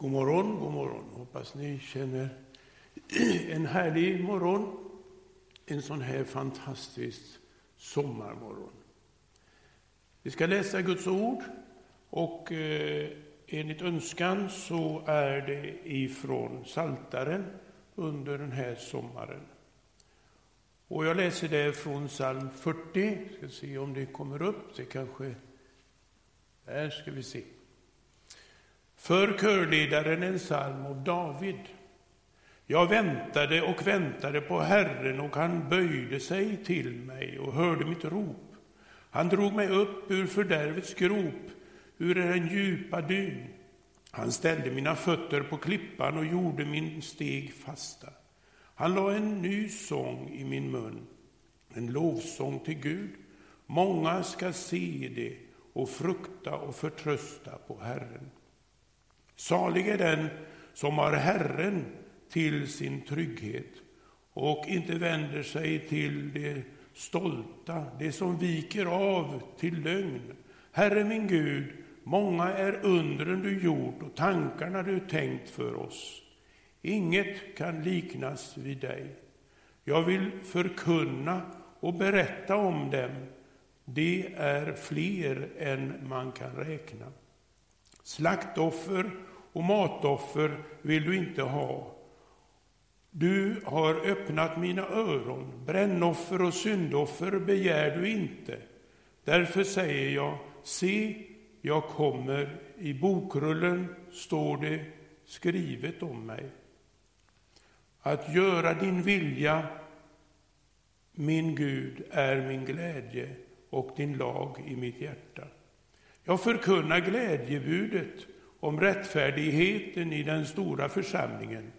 God morgon, god morgon. Hoppas ni känner en härlig morgon. En sån här fantastisk sommarmorgon. Vi ska läsa Guds ord och eh, enligt önskan så är det ifrån Saltaren under den här sommaren. Och jag läser det från psalm 40. Ska se om det kommer upp. Det kanske... Där ska vi se. För körledaren en psalm av David. Jag väntade och väntade på Herren och han böjde sig till mig och hörde mitt rop. Han drog mig upp ur fördärvets grop, ur den djupa dyn. Han ställde mina fötter på klippan och gjorde min steg fasta. Han la en ny sång i min mun, en lovsång till Gud. Många ska se det och frukta och förtrösta på Herren. Salig är den som har Herren till sin trygghet och inte vänder sig till det stolta, det som viker av till lögn. Herre min Gud, många är undren du gjort och tankarna du tänkt för oss. Inget kan liknas vid dig. Jag vill förkunna och berätta om dem. Det är fler än man kan räkna. Slaktoffer och matoffer vill du inte ha. Du har öppnat mina öron, brännoffer och syndoffer begär du inte. Därför säger jag, se, jag kommer, i bokrullen står det skrivet om mig. Att göra din vilja, min Gud, är min glädje och din lag i mitt hjärta. Jag förkunnar glädjebudet om rättfärdigheten i den stora församlingen.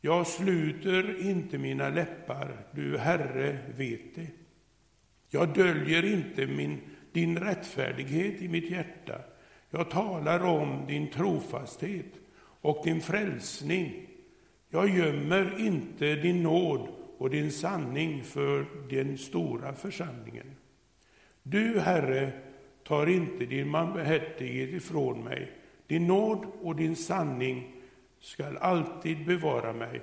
Jag sluter inte mina läppar, du Herre vet det. Jag döljer inte min, din rättfärdighet i mitt hjärta. Jag talar om din trofasthet och din frälsning. Jag gömmer inte din nåd och din sanning för den stora församlingen. Du, Herre, tar inte din barmhärtighet ifrån mig. Din nåd och din sanning skall alltid bevara mig,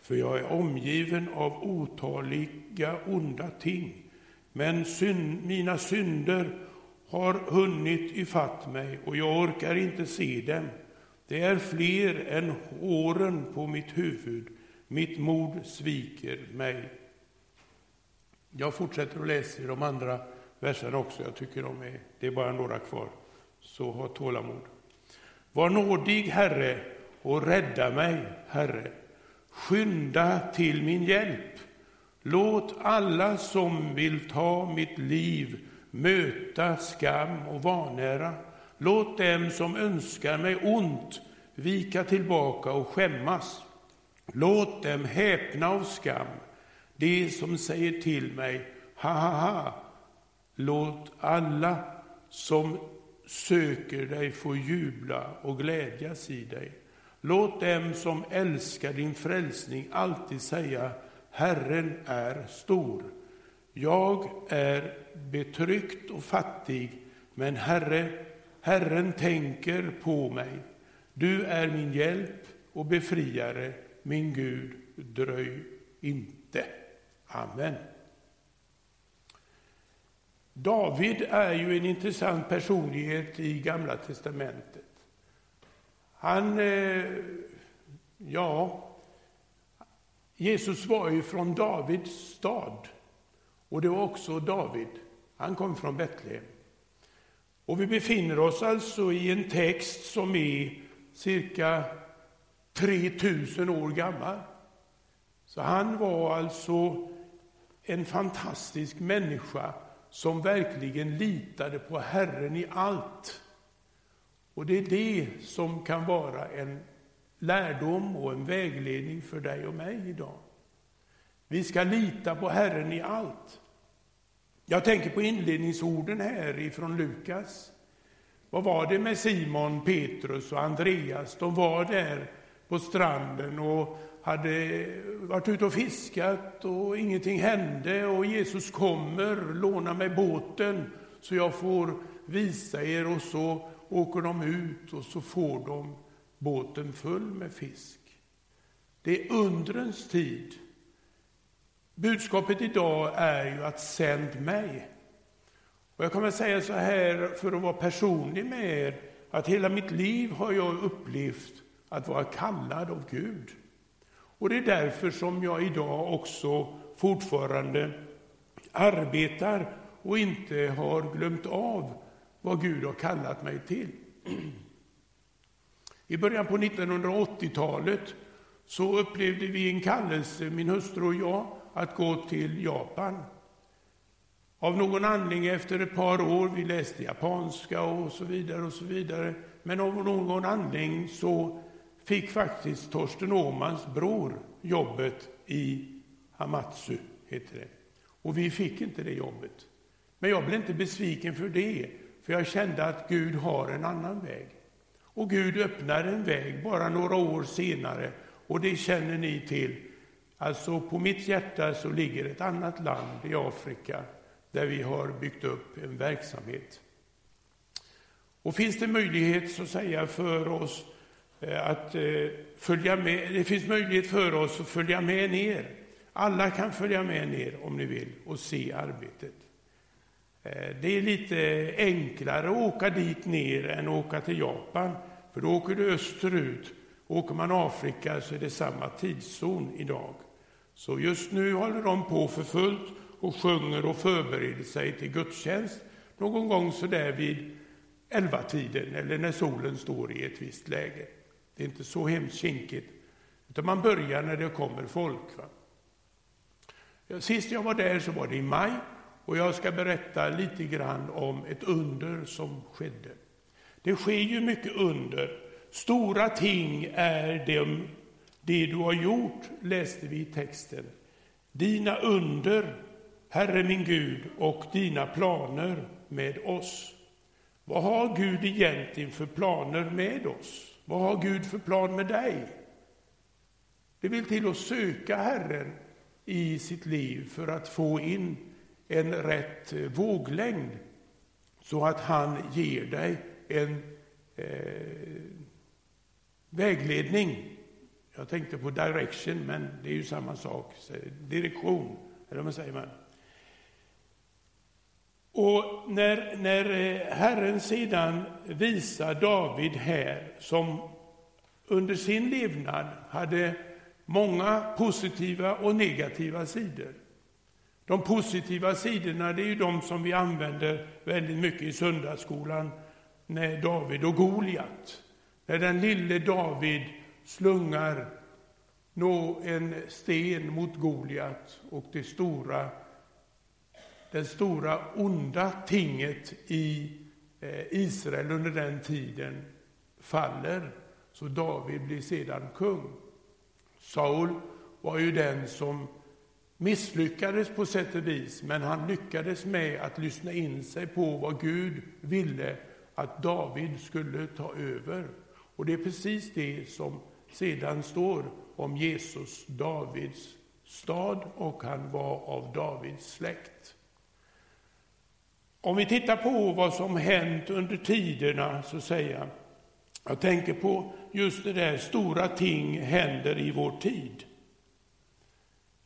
för jag är omgiven av otaliga onda ting. Men synd, mina synder har hunnit ifatt mig och jag orkar inte se dem. Det är fler än håren på mitt huvud. Mitt mod sviker mig. Jag fortsätter att läsa i de andra verserna också. Jag tycker de är, det är bara några kvar. Så ha tålamod. Var nådig, Herre, och rädda mig, Herre. Skynda till min hjälp. Låt alla som vill ta mitt liv möta skam och vanära. Låt dem som önskar mig ont vika tillbaka och skämmas. Låt dem häpna av skam, de som säger till mig, ha, ha, ha. Låt alla som söker dig få jubla och glädjas i dig. Låt dem som älskar din frälsning alltid säga, Herren är stor. Jag är betryckt och fattig, men Herre, Herren tänker på mig. Du är min hjälp och befriare, min Gud, dröj inte. Amen. David är ju en intressant personlighet i Gamla testamentet. Han, eh, ja, Jesus var ju från Davids stad. Och det var också David. Han kom från Betlehem. Och vi befinner oss alltså i en text som är cirka 3000 år gammal. Så han var alltså en fantastisk människa som verkligen litade på Herren i allt. Och det är det som kan vara en lärdom och en vägledning för dig och mig idag. Vi ska lita på Herren i allt. Jag tänker på inledningsorden här ifrån Lukas. Vad var det med Simon, Petrus och Andreas? De var där på stranden och hade varit ute och fiskat och ingenting hände och Jesus kommer, låna mig båten så jag får visa er och så åker de ut och så får de båten full med fisk. Det är undrens tid. Budskapet idag är ju att sänd mig. Och jag kommer säga så här för att vara personlig med er, att hela mitt liv har jag upplevt att vara kallad av Gud. Och det är därför som jag idag också fortfarande arbetar och inte har glömt av vad Gud har kallat mig till. I början på 1980-talet så upplevde vi en kallelse, min hustru och jag, att gå till Japan. Av någon anledning efter ett par år, vi läste japanska och så vidare och så vidare, men av någon anledning så fick faktiskt Torsten Åmans bror jobbet i Hamatsu, heter det. Och vi fick inte det jobbet. Men jag blev inte besviken för det, för jag kände att Gud har en annan väg. Och Gud öppnar en väg bara några år senare, och det känner ni till. Alltså på mitt hjärta så ligger ett annat land i Afrika där vi har byggt upp en verksamhet. Och finns det möjlighet så säga för oss Eh, att eh, följa med, det finns möjlighet för oss att följa med ner. Alla kan följa med ner om ni vill och se arbetet. Eh, det är lite enklare att åka dit ner än att åka till Japan, för då åker du österut. Åker man Afrika så är det samma tidszon idag. Så just nu håller de på för fullt och sjunger och förbereder sig till gudstjänst någon gång så där vid elva tiden eller när solen står i ett visst läge. Det är inte så hemskt kinkigt, utan man börjar när det kommer folk. Va? Sist jag var där så var det i maj och jag ska berätta lite grann om ett under som skedde. Det sker ju mycket under. Stora ting är det, det du har gjort, läste vi i texten. Dina under, Herre min Gud, och dina planer med oss. Vad har Gud egentligen för planer med oss? Vad har Gud för plan med dig? Det vill till att söka Herren i sitt liv för att få in en rätt eh, våglängd så att han ger dig en eh, vägledning. Jag tänkte på direction, men det är ju samma sak. Direktion, eller vad säger man? Och när, när eh, Herren sedan visar David här, som under sin levnad hade många positiva och negativa sidor. De positiva sidorna det är ju de som vi använder väldigt mycket i söndagsskolan, när David och Goliat. När den lille David slungar nå en sten mot Goliat och det stora, det stora onda tinget i eh, Israel under den tiden faller, så David blir sedan kung. Saul var ju den som misslyckades på sätt och vis, men han lyckades med att lyssna in sig på vad Gud ville att David skulle ta över. Och det är precis det som sedan står om Jesus, Davids stad, och han var av Davids släkt. Om vi tittar på vad som hänt under tiderna så säger jag, jag tänker på just det där stora ting händer i vår tid.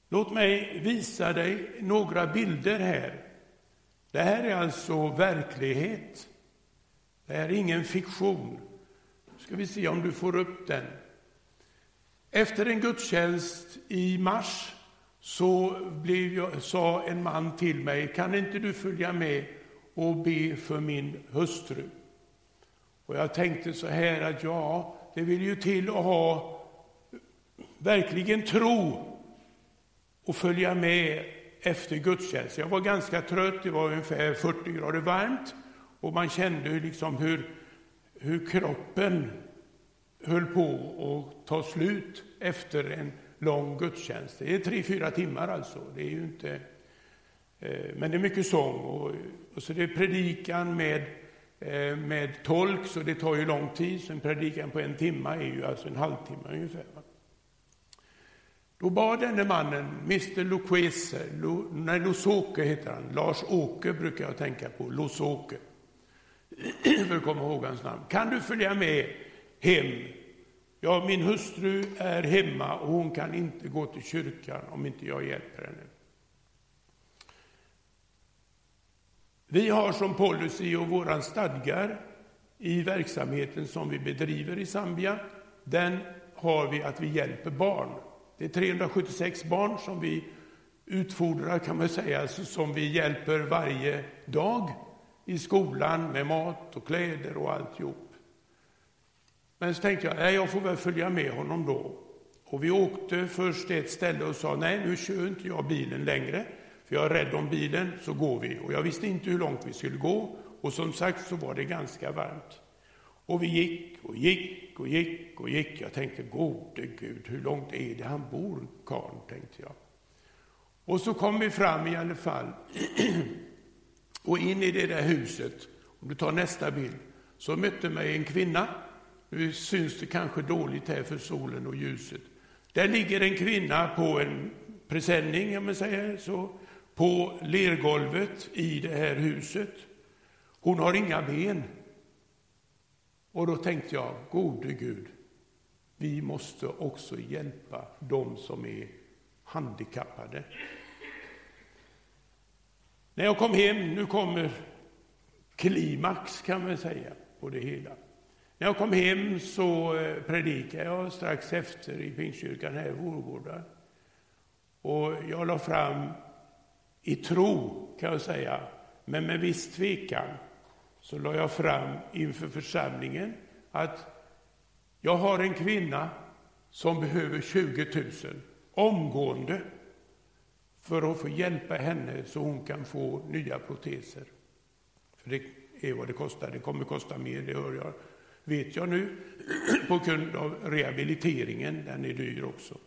Låt mig visa dig några bilder här. Det här är alltså verklighet. Det här är ingen fiktion. Nu ska vi se om du får upp den. Efter en gudstjänst i mars så blev jag, sa en man till mig, kan inte du följa med och be för min hustru? Och jag tänkte så här att ja, det vill ju till att ha verkligen tro och följa med efter gudstjänst. Jag var ganska trött, det var ungefär 40 grader varmt och man kände liksom hur, hur kroppen höll på att ta slut efter en lång gudstjänst. Det är tre, fyra timmar alltså. Det är ju inte, Eh, men det är mycket sång och, och så det är predikan med eh, med tolk, så det tar ju lång tid. Så en predikan på en timme är ju alltså en halvtimme ungefär. Då bad denne mannen, Mr Loquese, Lo, nej, Losoke heter han, Lars-Åke brukar jag tänka på, Losoke, för att komma ihåg hans namn. Kan du följa med hem Ja, min hustru är hemma och hon kan inte gå till kyrkan om inte jag hjälper henne. Vi har som policy och våra stadgar i verksamheten som vi bedriver i Zambia, den har vi att vi hjälper barn. Det är 376 barn som vi utfodrar, kan man säga, alltså som vi hjälper varje dag i skolan med mat och kläder och alltihop. Men så tänkte jag, nej, jag får väl följa med honom då. Och vi åkte först till ett ställe och sa, nej, nu kör inte jag bilen längre, för jag är rädd om bilen, så går vi. Och jag visste inte hur långt vi skulle gå, och som sagt så var det ganska varmt. Och vi gick och gick och gick och gick. Jag tänkte, gode Gud, hur långt är det han bor, karln, tänkte jag. Och så kom vi fram i alla fall. och in i det där huset, om du tar nästa bild, så mötte mig en kvinna. Nu syns det kanske dåligt här för solen och ljuset. Där ligger en kvinna på en presenning, om man säger så, på lergolvet i det här huset. Hon har inga ben. Och då tänkte jag, gode Gud, vi måste också hjälpa de som är handikappade. När jag kom hem, nu kommer klimax kan man säga på det hela. När jag kom hem så eh, predikade jag strax efter i Pingstkyrkan här i Vårgårda. Och jag la fram i tro, kan jag säga, men med viss tvekan, så la jag fram inför församlingen att jag har en kvinna som behöver 20 000 omgående för att få hjälpa henne så hon kan få nya proteser. För det är vad det kostar. Det kommer kosta mer, det hör jag, vet jag nu, på grund av rehabiliteringen. Den är dyr också.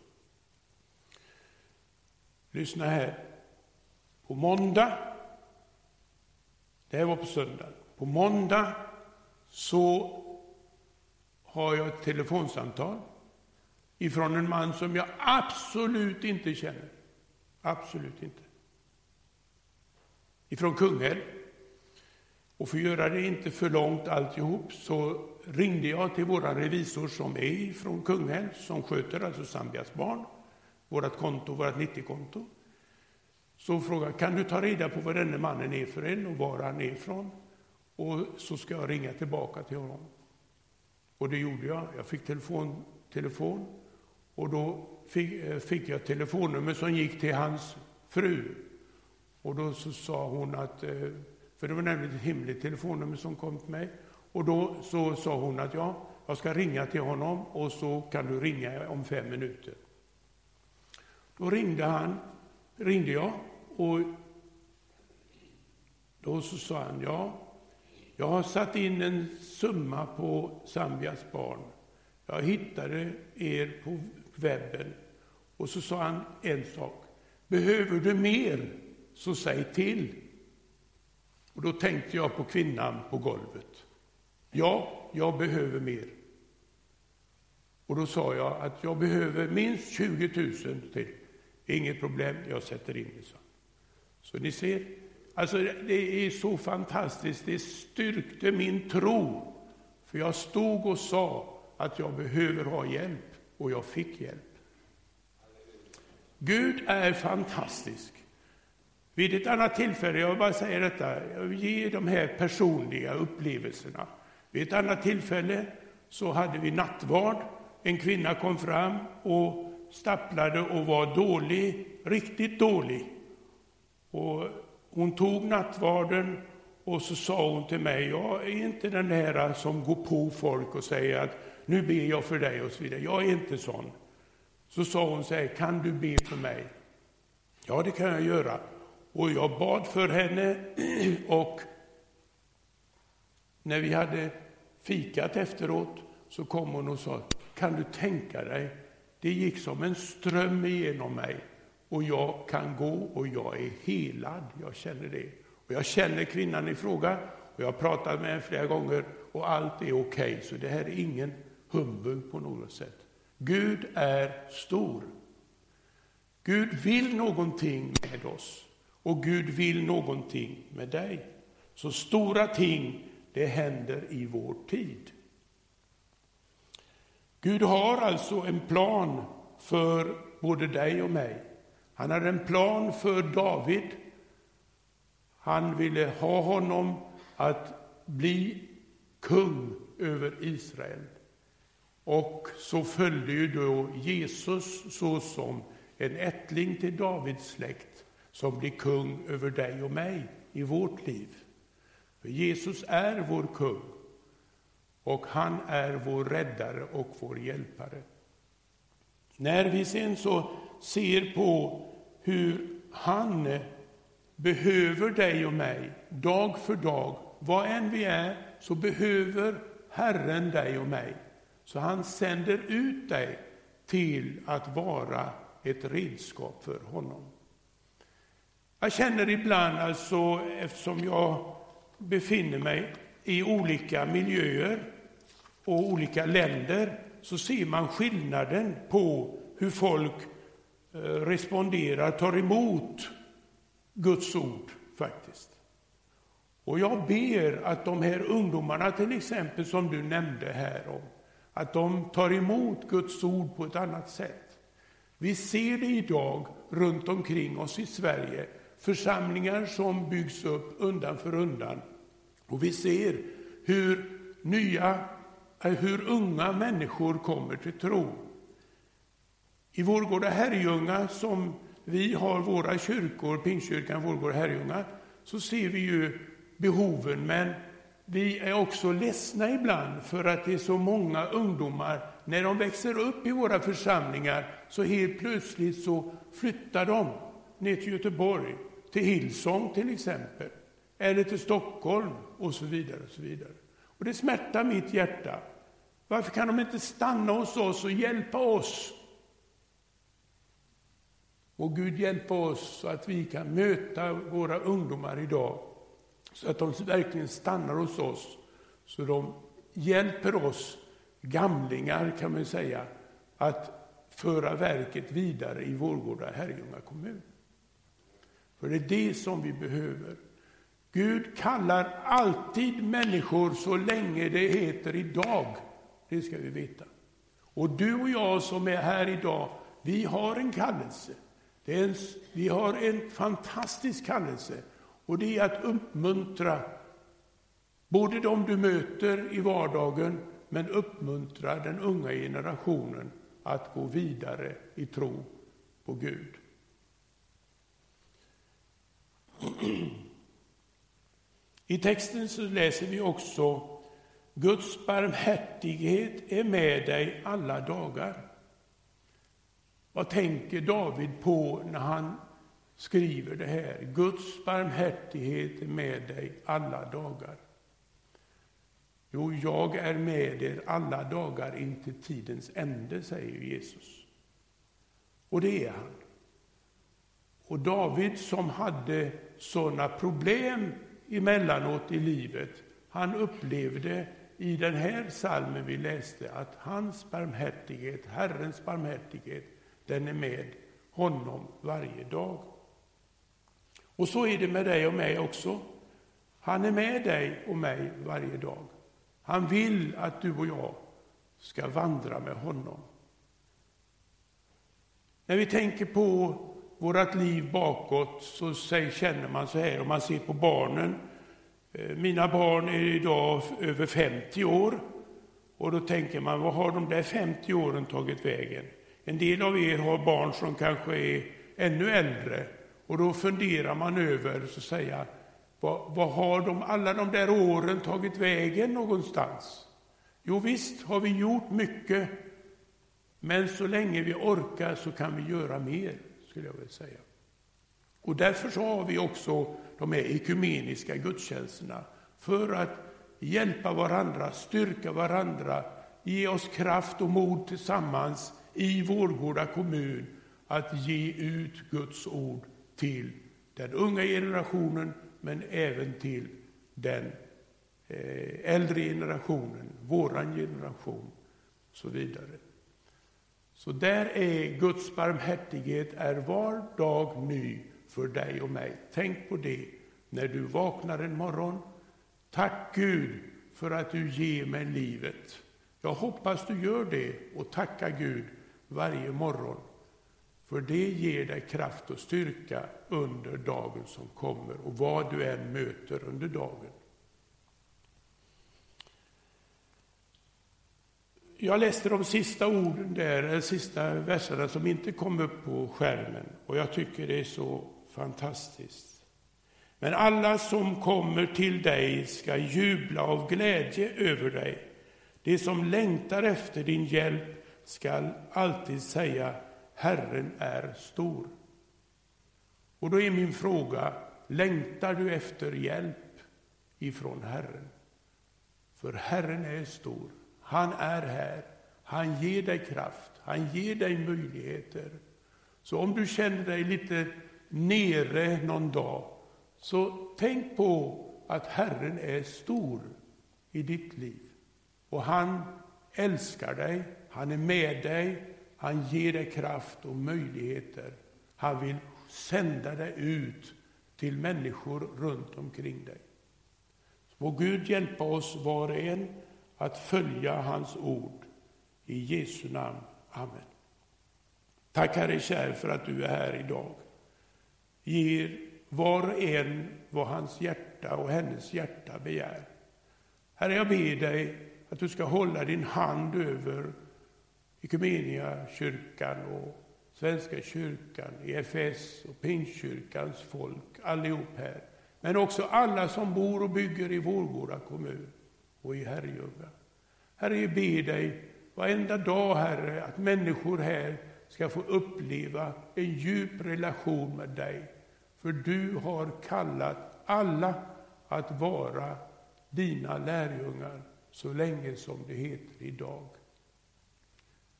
Lyssna här. På måndag, det här var på söndag, på måndag så har jag ett telefonsamtal ifrån en man som jag absolut inte känner. Absolut inte. Ifrån Kungälv. Och för att göra det inte för långt alltihop så ringde jag till vår revisor som är från Kungälv, som sköter alltså Zambias barn, vårt konto, vårt 90-konto. Så frågade kan du ta reda på vad denne mannen är för en och var han är ifrån? Och så ska jag ringa tillbaka till honom. Och det gjorde jag. Jag fick telefon, telefon och då fick, eh, fick jag telefonnummer som gick till hans fru. Och då så sa hon att, eh, för det var nämligen ett hemligt telefonnummer som kom till mig. Och då så sa hon att ja, jag ska ringa till honom och så kan du ringa om fem minuter. Då ringde han, ringde jag och då så sa han ja, jag har satt in en summa på Zambias barn. Jag hittade er på webben. Och så sa han en sak. Behöver du mer, så säg till. Och då tänkte jag på kvinnan på golvet. Ja, jag behöver mer. Och då sa jag att jag behöver minst 20 000 till. Inget problem, jag sätter in det. Så, så ni ser, alltså det är så fantastiskt. Det styrkte min tro. För jag stod och sa att jag behöver ha hjälp och jag fick hjälp. Gud är fantastisk. Vid ett annat tillfälle, jag vill bara säger detta, jag ger ge de här personliga upplevelserna. Vid ett annat tillfälle så hade vi nattvard. En kvinna kom fram och stapplade och var dålig, riktigt dålig. Och hon tog nattvarden och så sa hon till mig, jag är inte den här som går på folk och säger att nu ber jag för dig och så vidare. Jag är inte sån. Så sa hon så här, kan du be för mig? Ja, det kan jag göra. Och jag bad för henne och när vi hade fikat efteråt så kom hon och sa, kan du tänka dig, det gick som en ström igenom mig och jag kan gå och jag är helad. Jag känner det. Och jag känner kvinnan i fråga och jag har pratat med henne flera gånger och allt är okej. Okay, så det här är ingen humbug på något sätt. Gud är stor. Gud vill någonting med oss och Gud vill någonting med dig. Så stora ting, det händer i vår tid. Gud har alltså en plan för både dig och mig. Han hade en plan för David. Han ville ha honom att bli kung över Israel. Och så följde ju då Jesus såsom en ättling till Davids släkt som blir kung över dig och mig i vårt liv. För Jesus är vår kung och han är vår räddare och vår hjälpare. När vi sen så ser på hur han behöver dig och mig dag för dag, vad än vi är, så behöver Herren dig och mig. Så han sänder ut dig till att vara ett redskap för honom. Jag känner ibland, alltså, eftersom jag befinner mig i olika miljöer och olika länder, så ser man skillnaden på hur folk eh, responderar, tar emot Guds ord faktiskt. Och jag ber att de här ungdomarna till exempel som du nämnde här om, att de tar emot Guds ord på ett annat sätt. Vi ser det idag runt omkring oss i Sverige, församlingar som byggs upp undan för undan. Och vi ser hur nya, eh, hur unga människor kommer till tro. I Vårgårda Herrljunga, som vi har våra kyrkor, Pingstkyrkan, Vårgårda Herrljunga, så ser vi ju behoven, men vi är också ledsna ibland för att det är så många ungdomar, när de växer upp i våra församlingar, så helt plötsligt så flyttar de ner till Göteborg, till Hillsong till exempel, eller till Stockholm och så vidare. Och så vidare. Och det smärtar mitt hjärta. Varför kan de inte stanna hos oss och hjälpa oss? Och Gud hjälpa oss så att vi kan möta våra ungdomar idag så att de verkligen stannar hos oss, så de hjälper oss gamlingar, kan man säga, att föra verket vidare i Vårgårda Herrljunga kommun. För det är det som vi behöver. Gud kallar alltid människor så länge det heter idag. Det ska vi veta. Och du och jag som är här idag, vi har en kallelse. En, vi har en fantastisk kallelse. Och det är att uppmuntra både de du möter i vardagen, men uppmuntra den unga generationen att gå vidare i tro på Gud. I texten så läser vi också Guds barmhärtighet är med dig alla dagar. Vad tänker David på när han skriver det här. Guds barmhärtighet är med dig alla dagar. Jo, jag är med er alla dagar intill tidens ände, säger Jesus. Och det är han. Och David som hade sådana problem emellanåt i livet, han upplevde i den här salmen vi läste att hans barmhärtighet, Herrens barmhärtighet, den är med honom varje dag. Och så är det med dig och mig också. Han är med dig och mig varje dag. Han vill att du och jag ska vandra med honom. När vi tänker på vårt liv bakåt så känner man så här, om man ser på barnen. Eh, mina barn är idag över 50 år. Och då tänker man, vad har de där 50 åren tagit vägen? En del av er har barn som kanske är ännu äldre. Och då funderar man över, så att säga, vad, vad har de, alla de där åren tagit vägen någonstans? Jo, visst har vi gjort mycket, men så länge vi orkar så kan vi göra mer, skulle jag vilja säga. Och därför så har vi också de här ekumeniska gudstjänsterna, för att hjälpa varandra, styrka varandra, ge oss kraft och mod tillsammans i Vårgårda kommun att ge ut Guds ord till den unga generationen, men även till den eh, äldre generationen, våran generation, och så vidare. Så där är Guds barmhärtighet är var dag ny för dig och mig. Tänk på det när du vaknar en morgon. Tack Gud för att du ger mig livet. Jag hoppas du gör det och tackar Gud varje morgon. För det ger dig kraft och styrka under dagen som kommer och vad du än möter under dagen. Jag läste de sista orden där, de sista verserna som inte kom upp på skärmen och jag tycker det är så fantastiskt. Men alla som kommer till dig ska jubla av glädje över dig. De som längtar efter din hjälp skall alltid säga Herren är stor. Och då är min fråga, längtar du efter hjälp ifrån Herren? För Herren är stor. Han är här. Han ger dig kraft. Han ger dig möjligheter. Så om du känner dig lite nere någon dag, så tänk på att Herren är stor i ditt liv. Och han älskar dig, han är med dig, han ger dig kraft och möjligheter. Han vill sända dig ut till människor runt omkring dig. Må Gud hjälpa oss var och en att följa hans ord. I Jesu namn. Amen. Tack Herre kär för att du är här idag. Ger var och en vad hans hjärta och hennes hjärta begär. Herre, jag ber dig att du ska hålla din hand över kyrkan och Svenska kyrkan, EFS och Pingstkyrkans folk, allihop här. Men också alla som bor och bygger i Vårgårda kommun och i Herrljunga. Herre, jag ber dig varenda dag, Herre, att människor här ska få uppleva en djup relation med dig. För du har kallat alla att vara dina lärjungar så länge som det heter idag.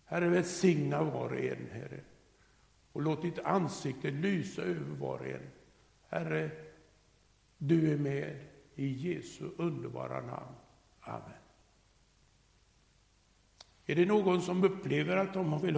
Herre, välsigna var och en, Herre. Och låt ditt ansikte lysa över var och en. Herre, du är med i Jesu underbara namn. Amen. Är det någon som upplever att de vill